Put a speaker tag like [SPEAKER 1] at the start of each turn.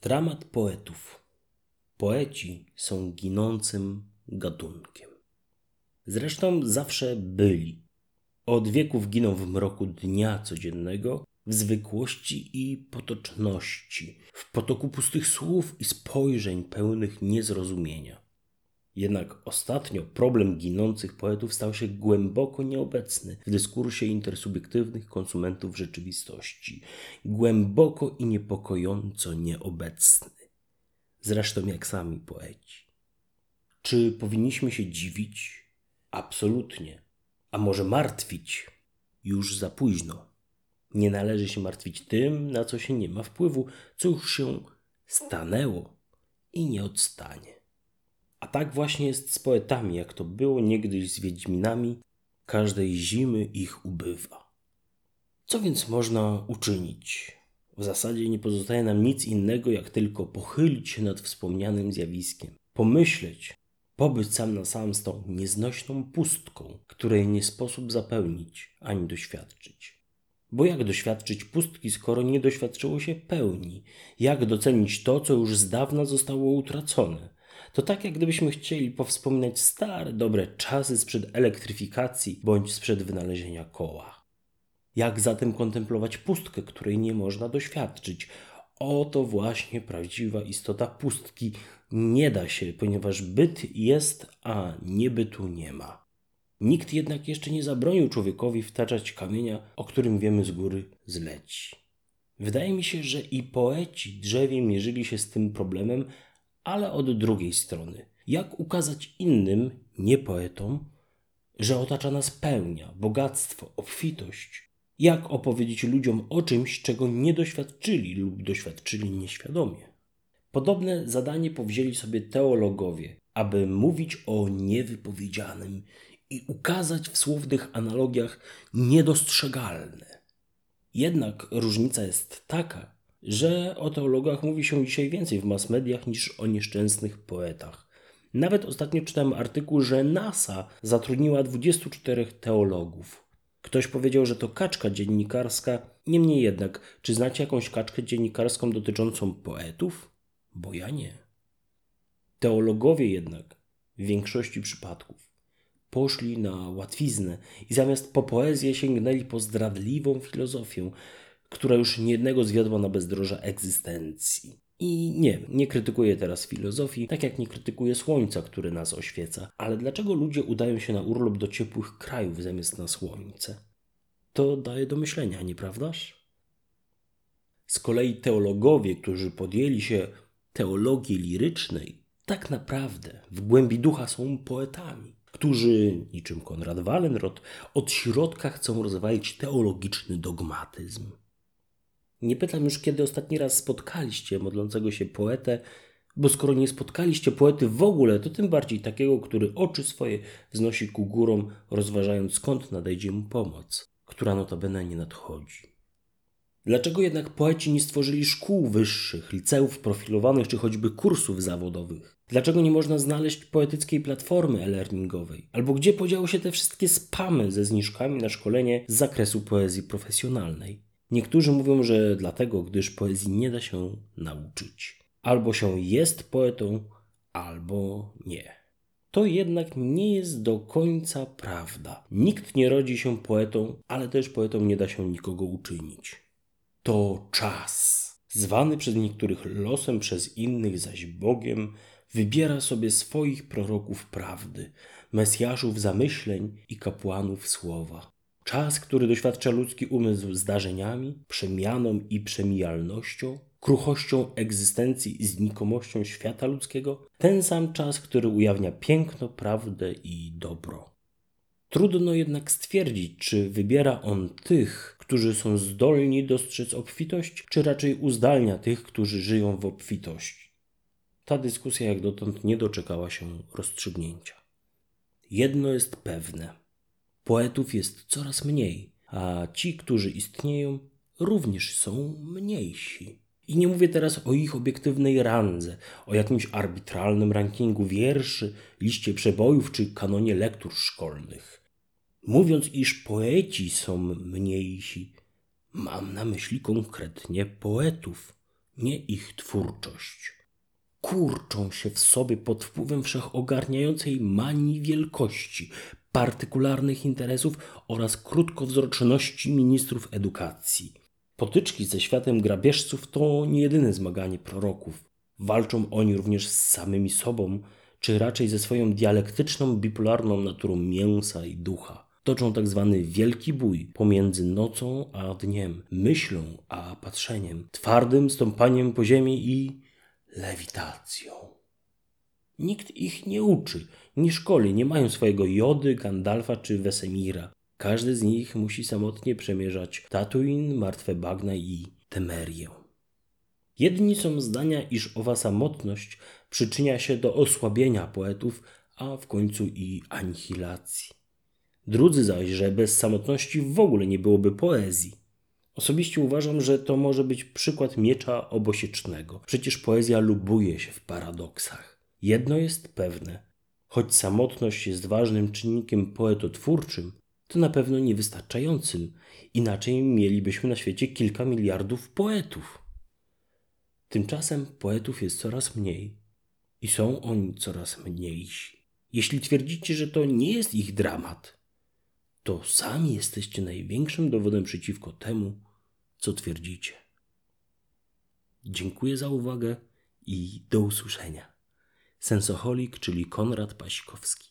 [SPEAKER 1] Dramat poetów. Poeci są ginącym gatunkiem. Zresztą zawsze byli. Od wieków giną w mroku dnia codziennego, w zwykłości i potoczności, w potoku pustych słów i spojrzeń pełnych niezrozumienia. Jednak ostatnio problem ginących poetów stał się głęboko nieobecny w dyskursie intersubiektywnych konsumentów rzeczywistości, głęboko i niepokojąco nieobecny. Zresztą jak sami poeci. Czy powinniśmy się dziwić? Absolutnie. A może martwić? Już za późno. Nie należy się martwić tym, na co się nie ma wpływu, co już się stanęło i nie odstanie. A tak właśnie jest z poetami, jak to było niegdyś z Wiedźminami, każdej zimy ich ubywa. Co więc można uczynić? W zasadzie nie pozostaje nam nic innego, jak tylko pochylić się nad wspomnianym zjawiskiem, pomyśleć, pobyć sam na sam z tą nieznośną pustką, której nie sposób zapełnić ani doświadczyć. Bo jak doświadczyć pustki, skoro nie doświadczyło się pełni? Jak docenić to, co już z dawna zostało utracone? To tak, jak gdybyśmy chcieli powspominać stare, dobre czasy sprzed elektryfikacji bądź sprzed wynalezienia koła. Jak zatem kontemplować pustkę, której nie można doświadczyć? Oto właśnie prawdziwa istota pustki. Nie da się, ponieważ byt jest, a niebytu nie ma. Nikt jednak jeszcze nie zabronił człowiekowi wtaczać kamienia, o którym wiemy z góry zleci. Wydaje mi się, że i poeci drzewie mierzyli się z tym problemem, ale od drugiej strony. Jak ukazać innym, nie poetom, że otacza nas pełnia, bogactwo, obfitość? Jak opowiedzieć ludziom o czymś, czego nie doświadczyli lub doświadczyli nieświadomie? Podobne zadanie powzięli sobie teologowie, aby mówić o niewypowiedzianym i ukazać w słownych analogiach niedostrzegalne. Jednak różnica jest taka, że o teologach mówi się dzisiaj więcej w mass mediach niż o nieszczęsnych poetach. Nawet ostatnio czytałem artykuł, że NASA zatrudniła 24 teologów. Ktoś powiedział, że to kaczka dziennikarska. Niemniej jednak, czy znacie jakąś kaczkę dziennikarską dotyczącą poetów? Bo ja nie. Teologowie jednak w większości przypadków poszli na łatwiznę i zamiast po poezję sięgnęli po zdradliwą filozofię, która już niejednego zwiodła na bezdroża egzystencji. I nie, nie krytykuję teraz filozofii, tak jak nie krytykuję słońca, które nas oświeca, ale dlaczego ludzie udają się na urlop do ciepłych krajów zamiast na słońce? To daje do myślenia, nieprawdaż? Z kolei teologowie, którzy podjęli się teologii lirycznej, tak naprawdę w głębi ducha są poetami, którzy, niczym Konrad Wallenrod, od środka chcą rozwalić teologiczny dogmatyzm. Nie pytam już, kiedy ostatni raz spotkaliście modlącego się poetę, bo skoro nie spotkaliście poety w ogóle, to tym bardziej takiego, który oczy swoje wznosi ku górom, rozważając skąd nadejdzie mu pomoc, która notabene nie nadchodzi. Dlaczego jednak poeci nie stworzyli szkół wyższych, liceów profilowanych czy choćby kursów zawodowych? Dlaczego nie można znaleźć poetyckiej platformy e-learningowej? Albo gdzie podziały się te wszystkie spamy ze zniżkami na szkolenie z zakresu poezji profesjonalnej? Niektórzy mówią, że dlatego, gdyż poezji nie da się nauczyć. Albo się jest poetą, albo nie. To jednak nie jest do końca prawda. Nikt nie rodzi się poetą, ale też poetą nie da się nikogo uczynić. To czas. Zwany przez niektórych losem, przez innych zaś Bogiem, wybiera sobie swoich proroków prawdy, mesjaszów zamyśleń i kapłanów słowa. Czas, który doświadcza ludzki umysł zdarzeniami, przemianą i przemijalnością, kruchością egzystencji i znikomością świata ludzkiego, ten sam czas, który ujawnia piękno, prawdę i dobro. Trudno jednak stwierdzić, czy wybiera on tych, którzy są zdolni dostrzec obfitość, czy raczej uzdalnia tych, którzy żyją w obfitości. Ta dyskusja jak dotąd nie doczekała się rozstrzygnięcia. Jedno jest pewne. Poetów jest coraz mniej, a ci, którzy istnieją, również są mniejsi. I nie mówię teraz o ich obiektywnej randze, o jakimś arbitralnym rankingu wierszy, liście przebojów czy kanonie lektur szkolnych. Mówiąc, iż poeci są mniejsi, mam na myśli konkretnie poetów, nie ich twórczość. Kurczą się w sobie pod wpływem wszechogarniającej manii wielkości, partykularnych interesów oraz krótkowzroczności ministrów edukacji. Potyczki ze światem grabieżców to nie jedyne zmaganie proroków. Walczą oni również z samymi sobą, czy raczej ze swoją dialektyczną, bipolarną naturą mięsa i ducha. Toczą tak zwany wielki bój pomiędzy nocą a dniem, myślą a patrzeniem, twardym stąpaniem po ziemi i lewitacją. Nikt ich nie uczy, nie szkoli, nie mają swojego Jody, Gandalfa czy Wesemira. Każdy z nich musi samotnie przemierzać Tatooine, Martwe Bagna i Temerię. Jedni są zdania, iż owa samotność przyczynia się do osłabienia poetów, a w końcu i anihilacji. Drudzy zaś, że bez samotności w ogóle nie byłoby poezji. Osobiście uważam, że to może być przykład miecza obosiecznego. Przecież poezja lubuje się w paradoksach. Jedno jest pewne. Choć samotność jest ważnym czynnikiem poetotwórczym, to na pewno niewystarczającym. Inaczej mielibyśmy na świecie kilka miliardów poetów. Tymczasem poetów jest coraz mniej i są oni coraz mniejsi. Jeśli twierdzicie, że to nie jest ich dramat, to sami jesteście największym dowodem przeciwko temu, co twierdzicie. Dziękuję za uwagę i do usłyszenia. Sensoholik, czyli Konrad Pasikowski.